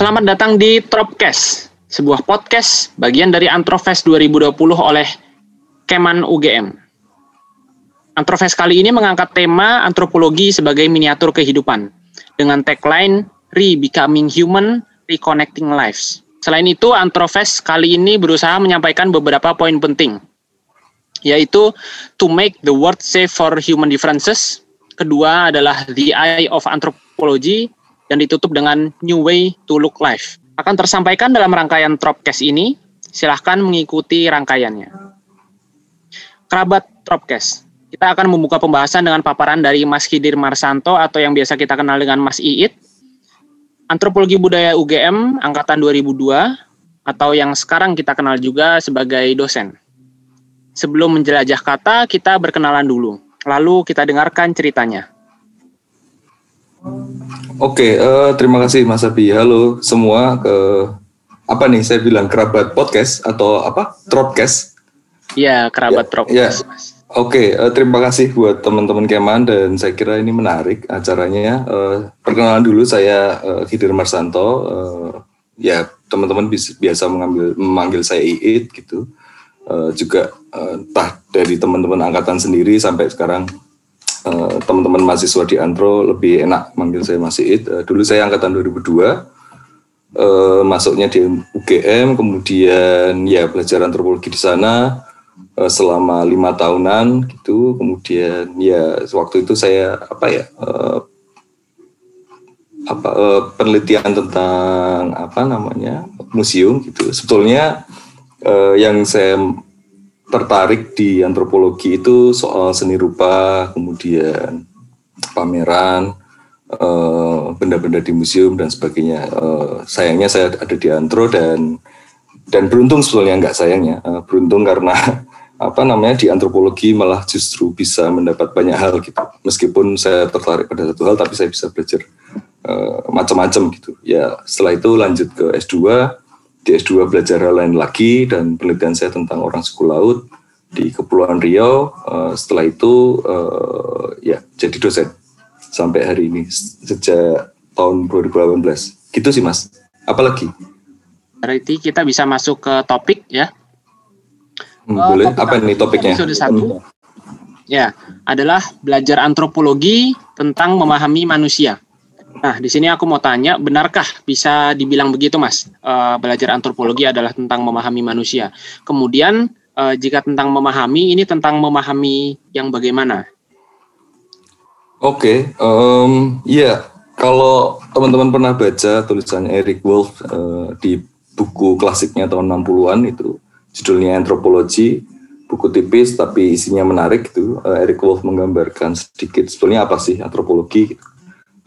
Selamat datang di Tropcast, sebuah podcast bagian dari Antrofest 2020 oleh Keman UGM. Antrofest kali ini mengangkat tema antropologi sebagai miniatur kehidupan dengan tagline Re-Becoming Human, Reconnecting Lives. Selain itu, Antrofest kali ini berusaha menyampaikan beberapa poin penting, yaitu to make the world safe for human differences, kedua adalah the eye of anthropology, dan ditutup dengan New Way to Look Life. Akan tersampaikan dalam rangkaian Tropcast ini, silahkan mengikuti rangkaiannya. Kerabat Tropcast, kita akan membuka pembahasan dengan paparan dari Mas Hidir Marsanto atau yang biasa kita kenal dengan Mas Iit, Antropologi Budaya UGM Angkatan 2002, atau yang sekarang kita kenal juga sebagai dosen. Sebelum menjelajah kata, kita berkenalan dulu. Lalu kita dengarkan ceritanya. Oke, uh, terima kasih Mas Abi. Halo semua ke apa nih saya bilang kerabat podcast atau apa? Tropcast. Iya, kerabat ya, Tropcast. Ya. Oke, uh, terima kasih buat teman-teman Keman dan saya kira ini menarik acaranya. Uh, perkenalan dulu saya uh, Hidir Marsanto. Uh, ya, teman-teman biasa mengambil memanggil saya Iit gitu. Uh, juga uh, entah dari teman-teman angkatan sendiri sampai sekarang uh, teman-teman mahasiswa di Antro lebih enak manggil saya Mas Iit. Uh, dulu saya angkatan 2002, uh, eh, masuknya di UGM, kemudian ya belajar antropologi di sana uh, selama lima tahunan gitu. Kemudian ya waktu itu saya apa ya uh, apa uh, penelitian tentang apa namanya museum gitu. Sebetulnya uh, yang saya tertarik di antropologi itu soal seni rupa, kemudian pameran, eh, benda-benda di museum dan sebagainya. Eh, sayangnya saya ada di antro dan dan beruntung sebetulnya nggak sayangnya, eh, beruntung karena apa namanya di antropologi malah justru bisa mendapat banyak hal gitu. Meskipun saya tertarik pada satu hal, tapi saya bisa belajar macam-macam gitu. Ya setelah itu lanjut ke S2 di S2 belajar hal lain lagi dan penelitian saya tentang orang suku laut di Kepulauan Riau. Uh, setelah itu uh, ya jadi dosen sampai hari ini sejak tahun 2018. Gitu sih Mas. Apalagi? Berarti kita bisa masuk ke topik ya. Hmm, uh, boleh. Apa ini topiknya? Episode satu. Ya, adalah belajar antropologi tentang memahami manusia. Nah, di sini aku mau tanya, benarkah bisa dibilang begitu, Mas? Uh, belajar antropologi adalah tentang memahami manusia. Kemudian, uh, jika tentang memahami, ini tentang memahami yang bagaimana? Oke, okay, um, iya. Kalau teman-teman pernah baca tulisannya Eric Wolf uh, di buku klasiknya tahun 60-an itu, judulnya Antropologi, buku tipis tapi isinya menarik itu. Uh, Eric Wolf menggambarkan sedikit sebetulnya apa sih antropologi. Gitu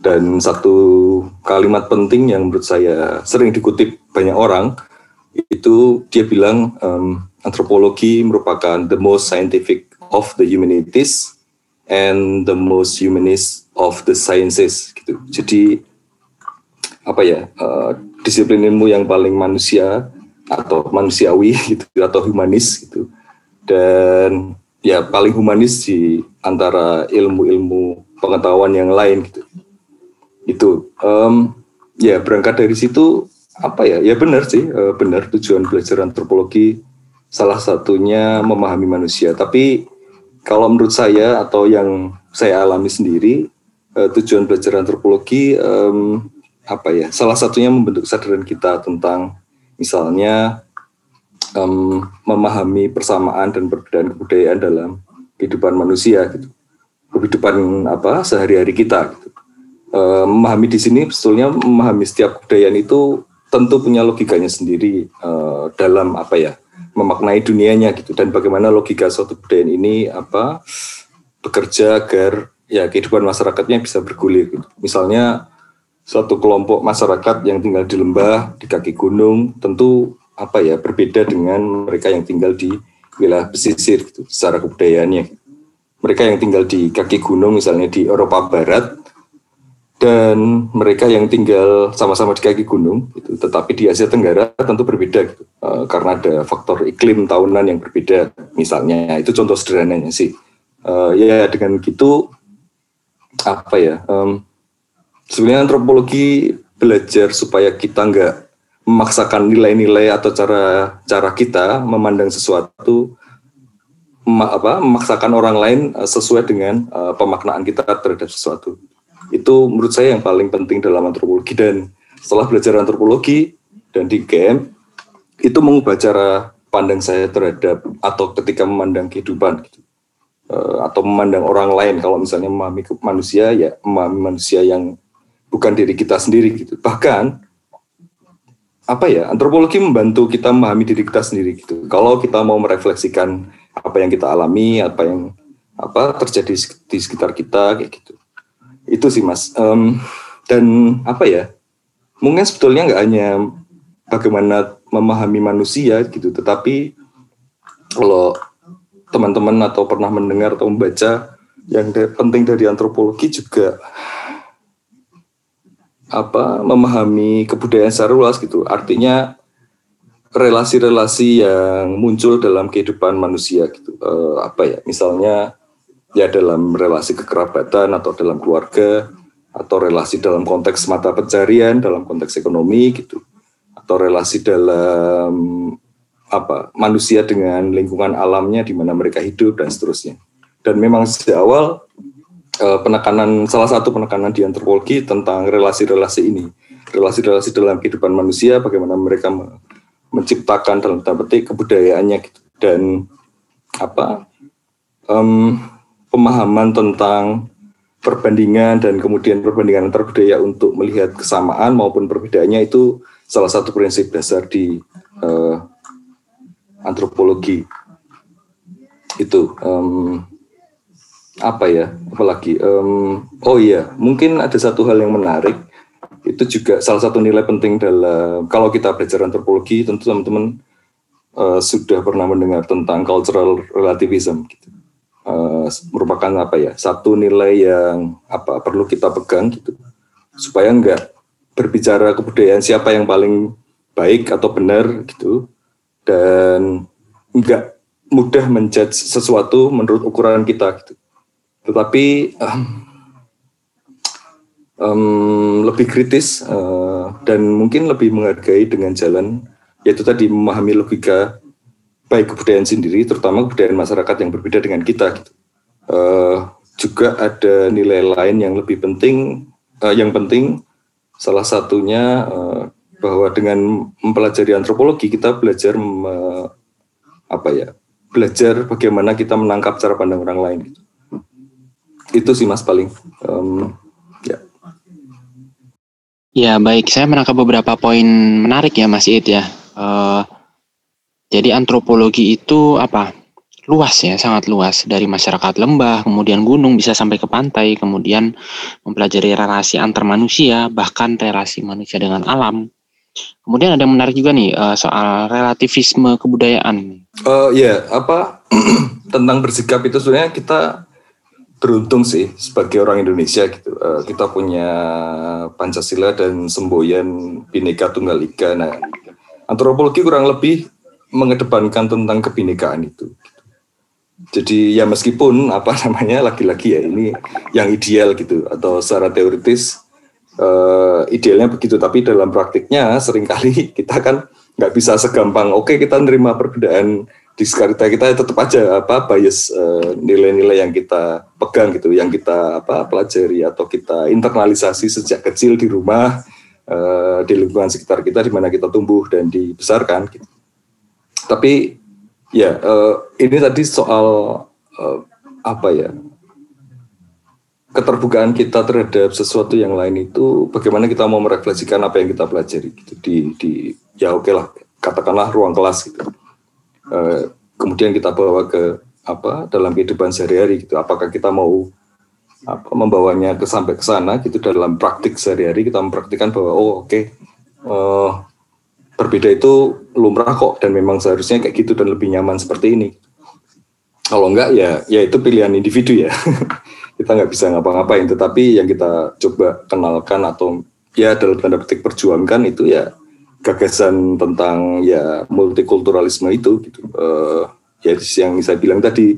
dan satu kalimat penting yang menurut saya sering dikutip banyak orang itu dia bilang um, antropologi merupakan the most scientific of the humanities and the most humanist of the sciences gitu. Jadi apa ya uh, disiplin ilmu yang paling manusia atau manusiawi gitu atau humanis gitu dan ya paling humanis di antara ilmu-ilmu pengetahuan yang lain gitu itu um, ya berangkat dari situ apa ya? Ya benar sih uh, benar tujuan belajar antropologi. Salah satunya memahami manusia. Tapi kalau menurut saya atau yang saya alami sendiri uh, tujuan belajar antropologi um, apa ya? Salah satunya membentuk kesadaran kita tentang misalnya um, memahami persamaan dan perbedaan kebudayaan dalam kehidupan manusia gitu. Kehidupan apa sehari-hari kita gitu uh, memahami di sini sebetulnya memahami setiap kebudayaan itu tentu punya logikanya sendiri uh, dalam apa ya memaknai dunianya gitu dan bagaimana logika suatu kebudayaan ini apa bekerja agar ya kehidupan masyarakatnya bisa bergulir gitu. Misalnya suatu kelompok masyarakat yang tinggal di lembah, di kaki gunung, tentu apa ya berbeda dengan mereka yang tinggal di wilayah pesisir gitu secara kebudayaannya. Mereka yang tinggal di kaki gunung misalnya di Eropa Barat dan mereka yang tinggal sama-sama di kaki gunung itu tetapi di Asia Tenggara tentu berbeda gitu. Uh, karena ada faktor iklim tahunan yang berbeda. Misalnya itu contoh sederhananya sih. Uh, ya dengan gitu apa ya um, sebenarnya antropologi belajar supaya kita nggak memaksakan nilai-nilai atau cara cara kita memandang sesuatu apa memaksakan orang lain uh, sesuai dengan uh, pemaknaan kita terhadap sesuatu itu menurut saya yang paling penting dalam antropologi dan setelah belajar antropologi dan di game itu mengubah cara pandang saya terhadap atau ketika memandang kehidupan gitu uh, atau memandang orang lain kalau misalnya memahami manusia ya memahami manusia yang bukan diri kita sendiri gitu bahkan apa ya antropologi membantu kita memahami diri kita sendiri gitu. Kalau kita mau merefleksikan apa yang kita alami, apa yang apa terjadi di sekitar kita kayak gitu. Itu sih mas. Um, dan apa ya? Mungkin sebetulnya nggak hanya bagaimana memahami manusia gitu, tetapi kalau teman-teman atau pernah mendengar atau membaca yang penting dari antropologi juga apa memahami kebudayaan secara luas gitu. Artinya relasi-relasi yang muncul dalam kehidupan manusia gitu. Uh, apa ya? Misalnya ya dalam relasi kekerabatan atau dalam keluarga atau relasi dalam konteks mata pencarian, dalam konteks ekonomi gitu. Atau relasi dalam apa? manusia dengan lingkungan alamnya di mana mereka hidup dan seterusnya. Dan memang sejak awal uh, penekanan salah satu penekanan di antropologi tentang relasi-relasi ini, relasi-relasi dalam kehidupan manusia, bagaimana mereka menciptakan dalam tanda petik kebudayaannya gitu. dan apa um, pemahaman tentang perbandingan dan kemudian perbandingan antar budaya untuk melihat kesamaan maupun perbedaannya itu salah satu prinsip dasar di uh, antropologi itu um, apa ya apalagi um, oh iya mungkin ada satu hal yang menarik itu juga salah satu nilai penting dalam kalau kita belajar antropologi tentu teman-teman uh, sudah pernah mendengar tentang cultural relativism gitu. Uh, merupakan apa ya satu nilai yang apa perlu kita pegang gitu. Supaya enggak berbicara kebudayaan siapa yang paling baik atau benar gitu dan enggak mudah menjudge sesuatu menurut ukuran kita gitu. Tetapi um, um, lebih kritis uh, dan mungkin lebih menghargai dengan jalan yaitu tadi memahami logika baik kebudayaan sendiri terutama kebudayaan masyarakat yang berbeda dengan kita gitu. uh, juga ada nilai lain yang lebih penting uh, yang penting salah satunya uh, bahwa dengan mempelajari antropologi kita belajar me, apa ya belajar bagaimana kita menangkap cara pandang orang lain gitu. Itu sih mas paling um, ya. Ya baik. Saya menangkap beberapa poin menarik ya mas It ya. Uh, jadi antropologi itu apa? Luas ya sangat luas. Dari masyarakat lembah kemudian gunung bisa sampai ke pantai kemudian mempelajari relasi antar manusia bahkan relasi manusia dengan alam. Kemudian ada yang menarik juga nih uh, soal relativisme kebudayaan. Uh, ya yeah, apa? Tentang bersikap itu sebenarnya kita beruntung sih sebagai orang Indonesia gitu. Uh, kita punya Pancasila dan semboyan Bhinneka Tunggal Ika. Nah, antropologi kurang lebih mengedepankan tentang kebinekaan itu. Jadi ya meskipun apa namanya lagi-lagi ya ini yang ideal gitu atau secara teoritis uh, idealnya begitu tapi dalam praktiknya sering kali kita kan nggak bisa segampang oke okay, kita nerima perbedaan di sekitar kita tetap aja apa bias uh, nilai-nilai yang kita pegang gitu, yang kita apa pelajari atau kita internalisasi sejak kecil di rumah uh, di lingkungan sekitar kita di mana kita tumbuh dan dibesarkan. Gitu. Tapi ya uh, ini tadi soal uh, apa ya keterbukaan kita terhadap sesuatu yang lain itu bagaimana kita mau merefleksikan apa yang kita pelajari gitu di di ya oke okay lah katakanlah ruang kelas gitu Eh, kemudian kita bawa ke apa dalam kehidupan sehari-hari gitu. Apakah kita mau apa, membawanya ke sampai ke sana gitu dalam praktik sehari-hari kita mempraktikkan bahwa oh oke okay, uh, berbeda itu lumrah kok dan memang seharusnya kayak gitu dan lebih nyaman seperti ini. Kalau enggak ya ya itu pilihan individu ya. kita nggak bisa ngapa-ngapain tetapi yang kita coba kenalkan atau ya dalam tanda petik perjuangkan itu ya gagasan tentang ya multikulturalisme itu gitu uh, ya yang saya bilang tadi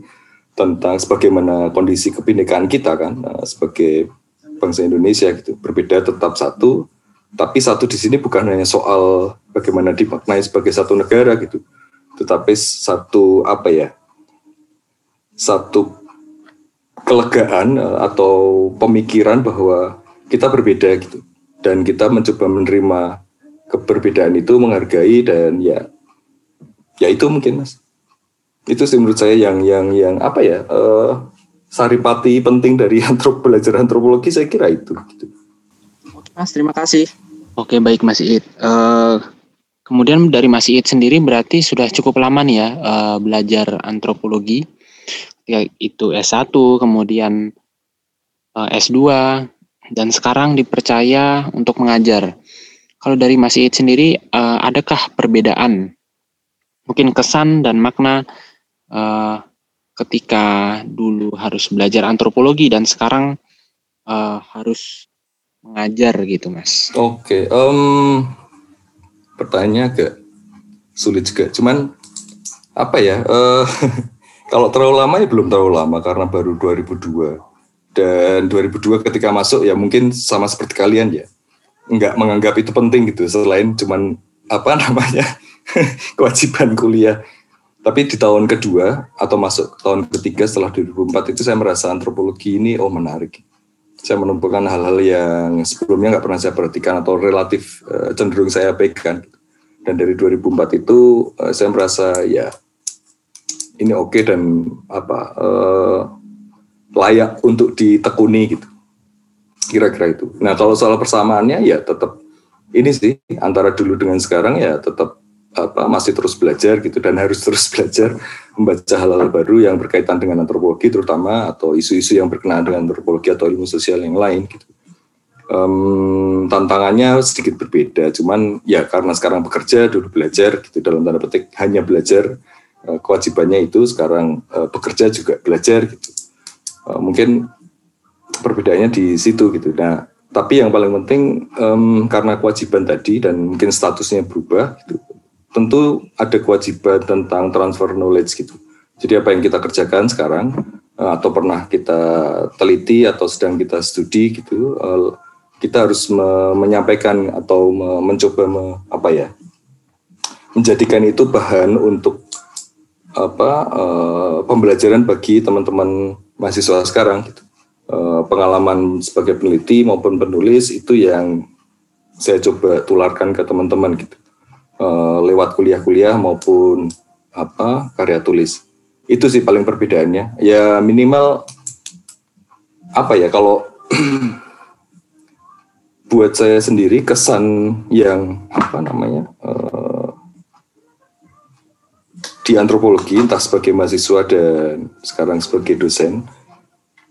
tentang sebagaimana kondisi kebinekaan kita kan uh, sebagai bangsa Indonesia gitu berbeda tetap satu Tapi satu di sini bukan hanya soal bagaimana dimaknai sebagai satu negara gitu, tetapi satu apa ya, satu kelegaan eh, atau pemikiran bahwa kita berbeda gitu, dan kita mencoba menerima keberbedaan itu, menghargai dan ya, ya itu mungkin mas, itu sih menurut saya yang yang yang apa ya. Uh, saripati penting dari antrop belajar antropologi saya kira itu. Gitu. Mas, terima kasih. Oke baik Mas Iit. Uh, kemudian dari Mas Iit sendiri berarti sudah cukup lama nih ya uh, belajar antropologi. Ya, itu S1, kemudian uh, S2, dan sekarang dipercaya untuk mengajar. Kalau dari Mas Iit sendiri, uh, adakah perbedaan? Mungkin kesan dan makna uh, ketika dulu harus belajar antropologi dan sekarang uh, harus mengajar gitu mas. Oke, okay, um, pertanyaannya agak sulit juga. Cuman apa ya? Uh, kalau terlalu lama ya belum terlalu lama karena baru 2002 dan 2002 ketika masuk ya mungkin sama seperti kalian ya nggak menganggap itu penting gitu selain cuman apa namanya kewajiban kuliah tapi di tahun kedua atau masuk tahun ketiga setelah 2004 itu saya merasa antropologi ini oh menarik. Saya menemukan hal-hal yang sebelumnya nggak pernah saya perhatikan atau relatif uh, cenderung saya pegang. Dan dari 2004 itu uh, saya merasa ya ini oke okay dan apa uh, layak untuk ditekuni gitu. Kira-kira itu. Nah kalau soal persamaannya ya tetap ini sih antara dulu dengan sekarang ya tetap apa masih terus belajar gitu dan harus terus belajar membaca hal-hal baru yang berkaitan dengan antropologi terutama atau isu-isu yang berkenaan dengan antropologi atau ilmu sosial yang lain gitu. Um, tantangannya sedikit berbeda, cuman ya karena sekarang bekerja dulu belajar gitu dalam tanda petik hanya belajar uh, kewajibannya itu sekarang uh, bekerja juga belajar gitu. Uh, mungkin perbedaannya di situ gitu. Nah, tapi yang paling penting um, karena kewajiban tadi dan mungkin statusnya berubah gitu tentu ada kewajiban tentang transfer knowledge gitu. Jadi apa yang kita kerjakan sekarang eh, atau pernah kita teliti atau sedang kita studi gitu, eh, kita harus menyampaikan atau mencoba apa ya, menjadikan itu bahan untuk apa eh, pembelajaran bagi teman-teman mahasiswa sekarang gitu. Pengalaman sebagai peneliti maupun penulis itu yang saya coba tularkan ke teman-teman gitu uh, lewat kuliah-kuliah maupun apa karya tulis. Itu sih paling perbedaannya. Ya minimal apa ya kalau buat saya sendiri kesan yang apa namanya uh, di antropologi entah sebagai mahasiswa dan sekarang sebagai dosen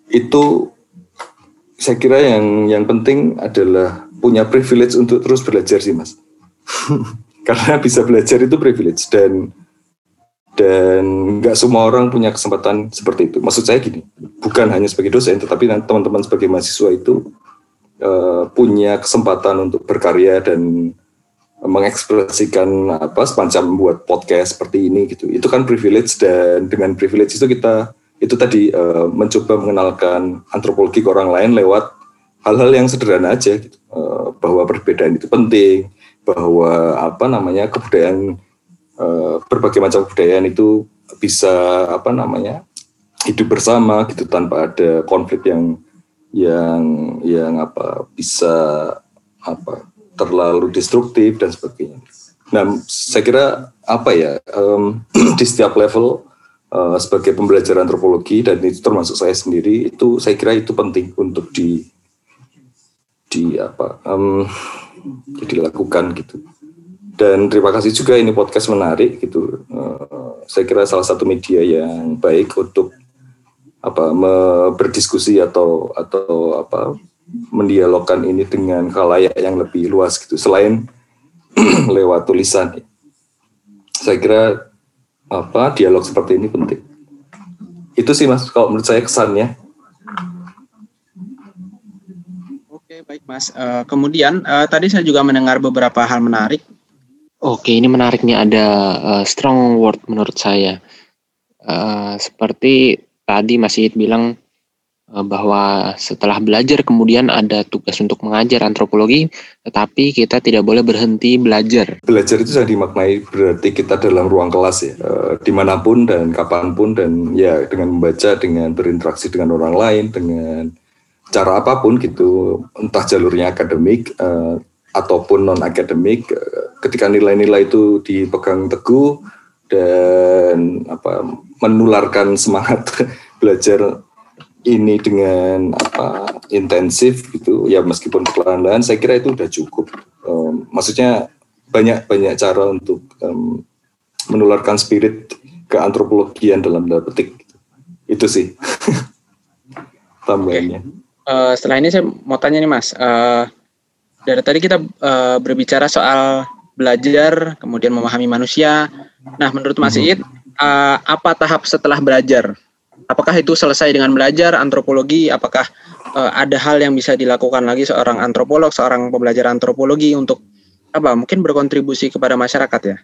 itu saya kira yang yang penting adalah punya privilege untuk terus belajar sih mas karena bisa belajar itu privilege dan dan nggak semua orang punya kesempatan seperti itu. Maksud saya gini, bukan hanya sebagai dosen, tetapi teman-teman sebagai mahasiswa itu uh, punya kesempatan untuk berkarya dan mengekspresikan apa semacam membuat podcast seperti ini gitu. Itu kan privilege dan dengan privilege itu kita itu tadi uh, mencoba mengenalkan antropologi ke orang lain lewat hal-hal yang sederhana aja gitu. Uh, bahwa perbedaan itu penting, bahwa apa namanya kebudayaan uh, berbagai macam kebudayaan itu bisa apa namanya hidup bersama gitu tanpa ada konflik yang yang yang apa bisa apa terlalu destruktif dan sebagainya. Nah, saya kira apa ya um, di setiap level uh, sebagai pembelajar antropologi dan itu termasuk saya sendiri itu saya kira itu penting untuk di di apa um, dilakukan gitu. Dan terima kasih juga ini podcast menarik gitu. Uh, saya kira salah satu media yang baik untuk apa berdiskusi atau atau apa mendialogkan ini dengan khalayak yang lebih luas gitu. Selain lewat tulisan. Saya kira apa dialog seperti ini penting. Itu sih Mas kalau menurut saya kesannya. Baik Mas. Uh, kemudian uh, tadi saya juga mendengar beberapa hal menarik. Oke, ini menarik nih ada uh, strong word menurut saya. Uh, seperti tadi Mas Yid bilang Eh, bahwa setelah belajar kemudian ada tugas untuk mengajar antropologi, tetapi kita tidak boleh berhenti belajar. Belajar itu sudah dimaknai berarti kita dalam ruang kelas ya, e, di mana pun dan kapan pun dan ya dengan membaca, dengan berinteraksi dengan orang lain, dengan cara apa pun gitu, entah jalurnya akademik e, ataupun non akademik, e, ketika nilai-nilai itu dipegang teguh dan apa menularkan semangat belajar ini dengan apa intensif gitu ya meskipun perlahan-lahan saya kira itu udah cukup um, maksudnya banyak banyak cara untuk um, menularkan spirit ke antropologian dalam tanda petik itu sih tambahannya okay. Uh, setelah ini saya mau tanya nih mas uh, dari tadi kita uh, berbicara soal belajar kemudian memahami manusia nah menurut mas mhm. Iit uh, apa tahap setelah belajar apakah itu selesai dengan belajar antropologi? Apakah uh, ada hal yang bisa dilakukan lagi seorang antropolog, seorang pembelajar antropologi untuk apa? Mungkin berkontribusi kepada masyarakat ya.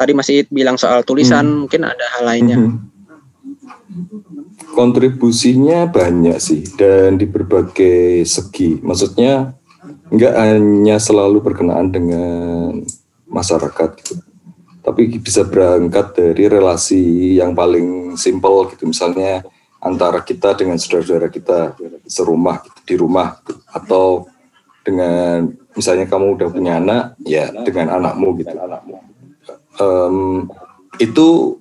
Tadi masih bilang soal tulisan, hmm. mungkin ada hal lainnya. Hmm. Kontribusinya banyak sih dan di berbagai segi. Maksudnya nggak hanya selalu berkenaan dengan masyarakat gitu tapi bisa berangkat dari relasi yang paling simpel gitu misalnya antara kita dengan saudara-saudara kita serumah gitu, di rumah gitu. atau dengan misalnya kamu udah punya anak ya dengan anakmu gitu um, itu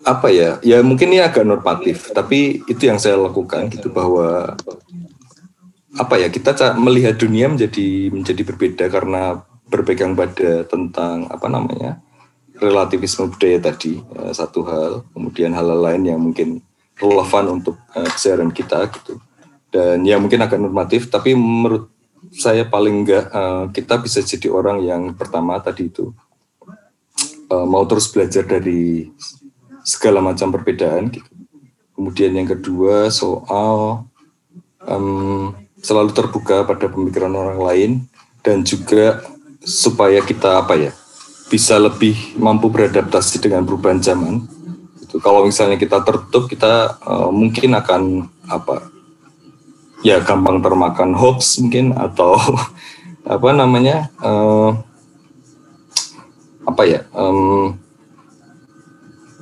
apa ya ya mungkin ini agak normatif tapi itu yang saya lakukan gitu bahwa apa ya kita melihat dunia menjadi menjadi berbeda karena berpegang pada tentang apa namanya relativisme budaya tadi uh, satu hal, kemudian hal-hal lain yang mungkin relevan untuk uh, kita gitu. Dan ya mungkin agak normatif, tapi menurut saya paling enggak uh, kita bisa jadi orang yang pertama tadi itu mau terus belajar dari segala macam perbedaan gitu. Kemudian yang kedua soal um, selalu terbuka pada pemikiran orang lain dan juga supaya kita apa ya bisa lebih mampu beradaptasi dengan perubahan zaman. Itu kalau misalnya kita tertutup, kita uh, mungkin akan apa? Ya gampang termakan hoax mungkin atau apa namanya? Uh, apa ya? Um,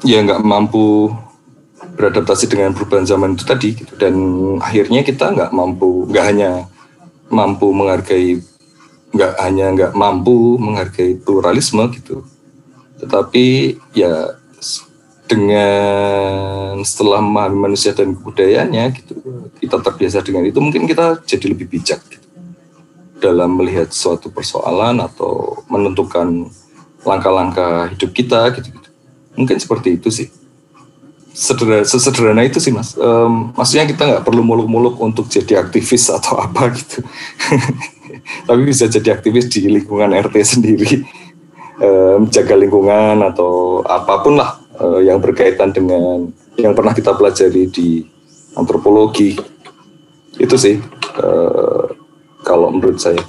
ya nggak mampu beradaptasi dengan perubahan zaman itu tadi gitu. dan akhirnya kita nggak mampu nggak hanya mampu menghargai nggak hanya nggak mampu menghargai pluralisme gitu, tetapi ya dengan setelah memahami manusia dan kebudayaannya gitu, kita terbiasa dengan itu mungkin kita jadi lebih bijak gitu, dalam melihat suatu persoalan atau menentukan langkah-langkah hidup kita gitu. Mungkin seperti itu sih. Sederhana, sesederhana itu sih mas. Um, maksudnya kita nggak perlu muluk-muluk untuk jadi aktivis atau apa gitu. tapi bisa jadi aktivis di lingkungan RT sendiri menjaga lingkungan atau apa pun lah yang berkaitan dengan yang pernah kita pelajari di antropologi itu sih kalau menurut saya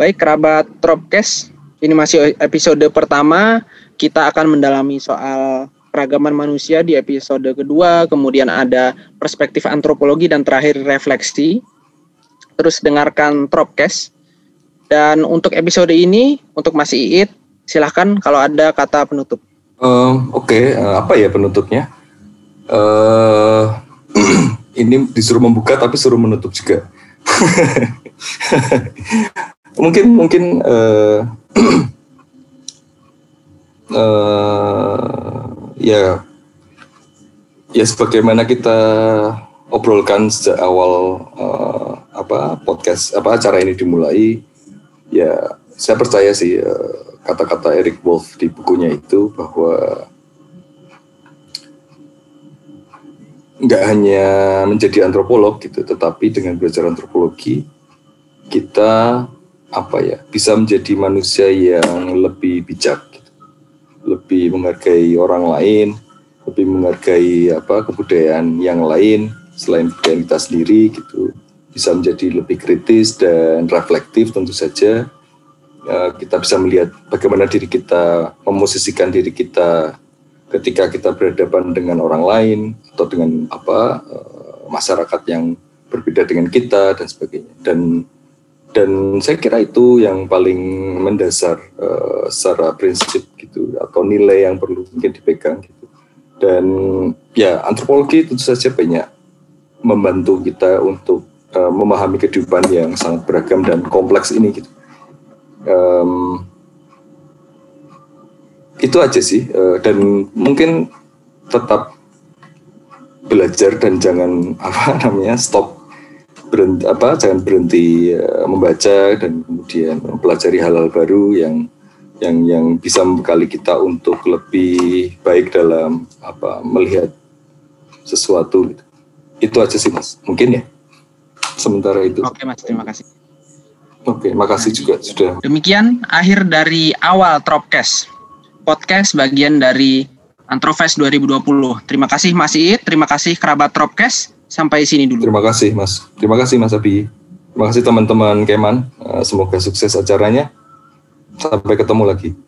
baik kerabat Tropcast ini masih episode pertama kita akan mendalami soal keragaman manusia di episode kedua kemudian ada perspektif antropologi dan terakhir refleksi terus dengarkan Tropcast. Dan untuk episode ini, untuk Mas Iit, silahkan kalau ada kata penutup. Um, Oke, okay. uh, apa ya penutupnya? Uh, ini disuruh membuka tapi suruh menutup juga. mungkin mungkin uh, uh, ya ya sebagaimana kita obrolkan sejak awal uh, apa podcast apa acara ini dimulai ya saya percaya sih uh, kata-kata Eric Wolf di bukunya itu bahwa nggak hanya menjadi antropolog gitu tetapi dengan belajar antropologi kita apa ya bisa menjadi manusia yang lebih bijak. Lebih menghargai orang lain lebih menghargai apa kebudayaan yang lain selain budaya kita sendiri gitu. Bisa menjadi lebih kritis dan reflektif tentu saja. Uh, kita bisa melihat bagaimana diri kita memosisikan diri kita ketika kita berhadapan dengan orang lain atau dengan apa uh, masyarakat yang berbeda dengan kita dan sebagainya. Dan dan saya kira itu yang paling mendasar uh, secara prinsip gitu atau nilai yang perlu mungkin dipegang gitu. Dan ya antropologi tentu saja banyak membantu kita untuk uh, memahami kehidupan yang sangat beragam dan kompleks ini gitu. Um, itu aja sih uh, dan mungkin tetap belajar dan jangan apa namanya stop berhenti apa jangan berhenti uh, membaca dan kemudian mempelajari hal-hal baru yang yang yang bisa membekali kita untuk lebih baik dalam apa melihat sesuatu gitu. Itu aja sih Mas. Mungkin ya. Sementara itu. Oke Mas, terima kasih. Oke, makasih juga sudah. Demikian akhir dari awal Tropcast. Podcast bagian dari Antrofest 2020. Terima kasih Mas Iit, terima kasih kerabat Tropcast. Sampai sini dulu. Terima kasih Mas. Terima kasih Mas Abi. Terima kasih teman-teman Keman. Eh, semoga sukses acaranya. Sampai ketemu lagi.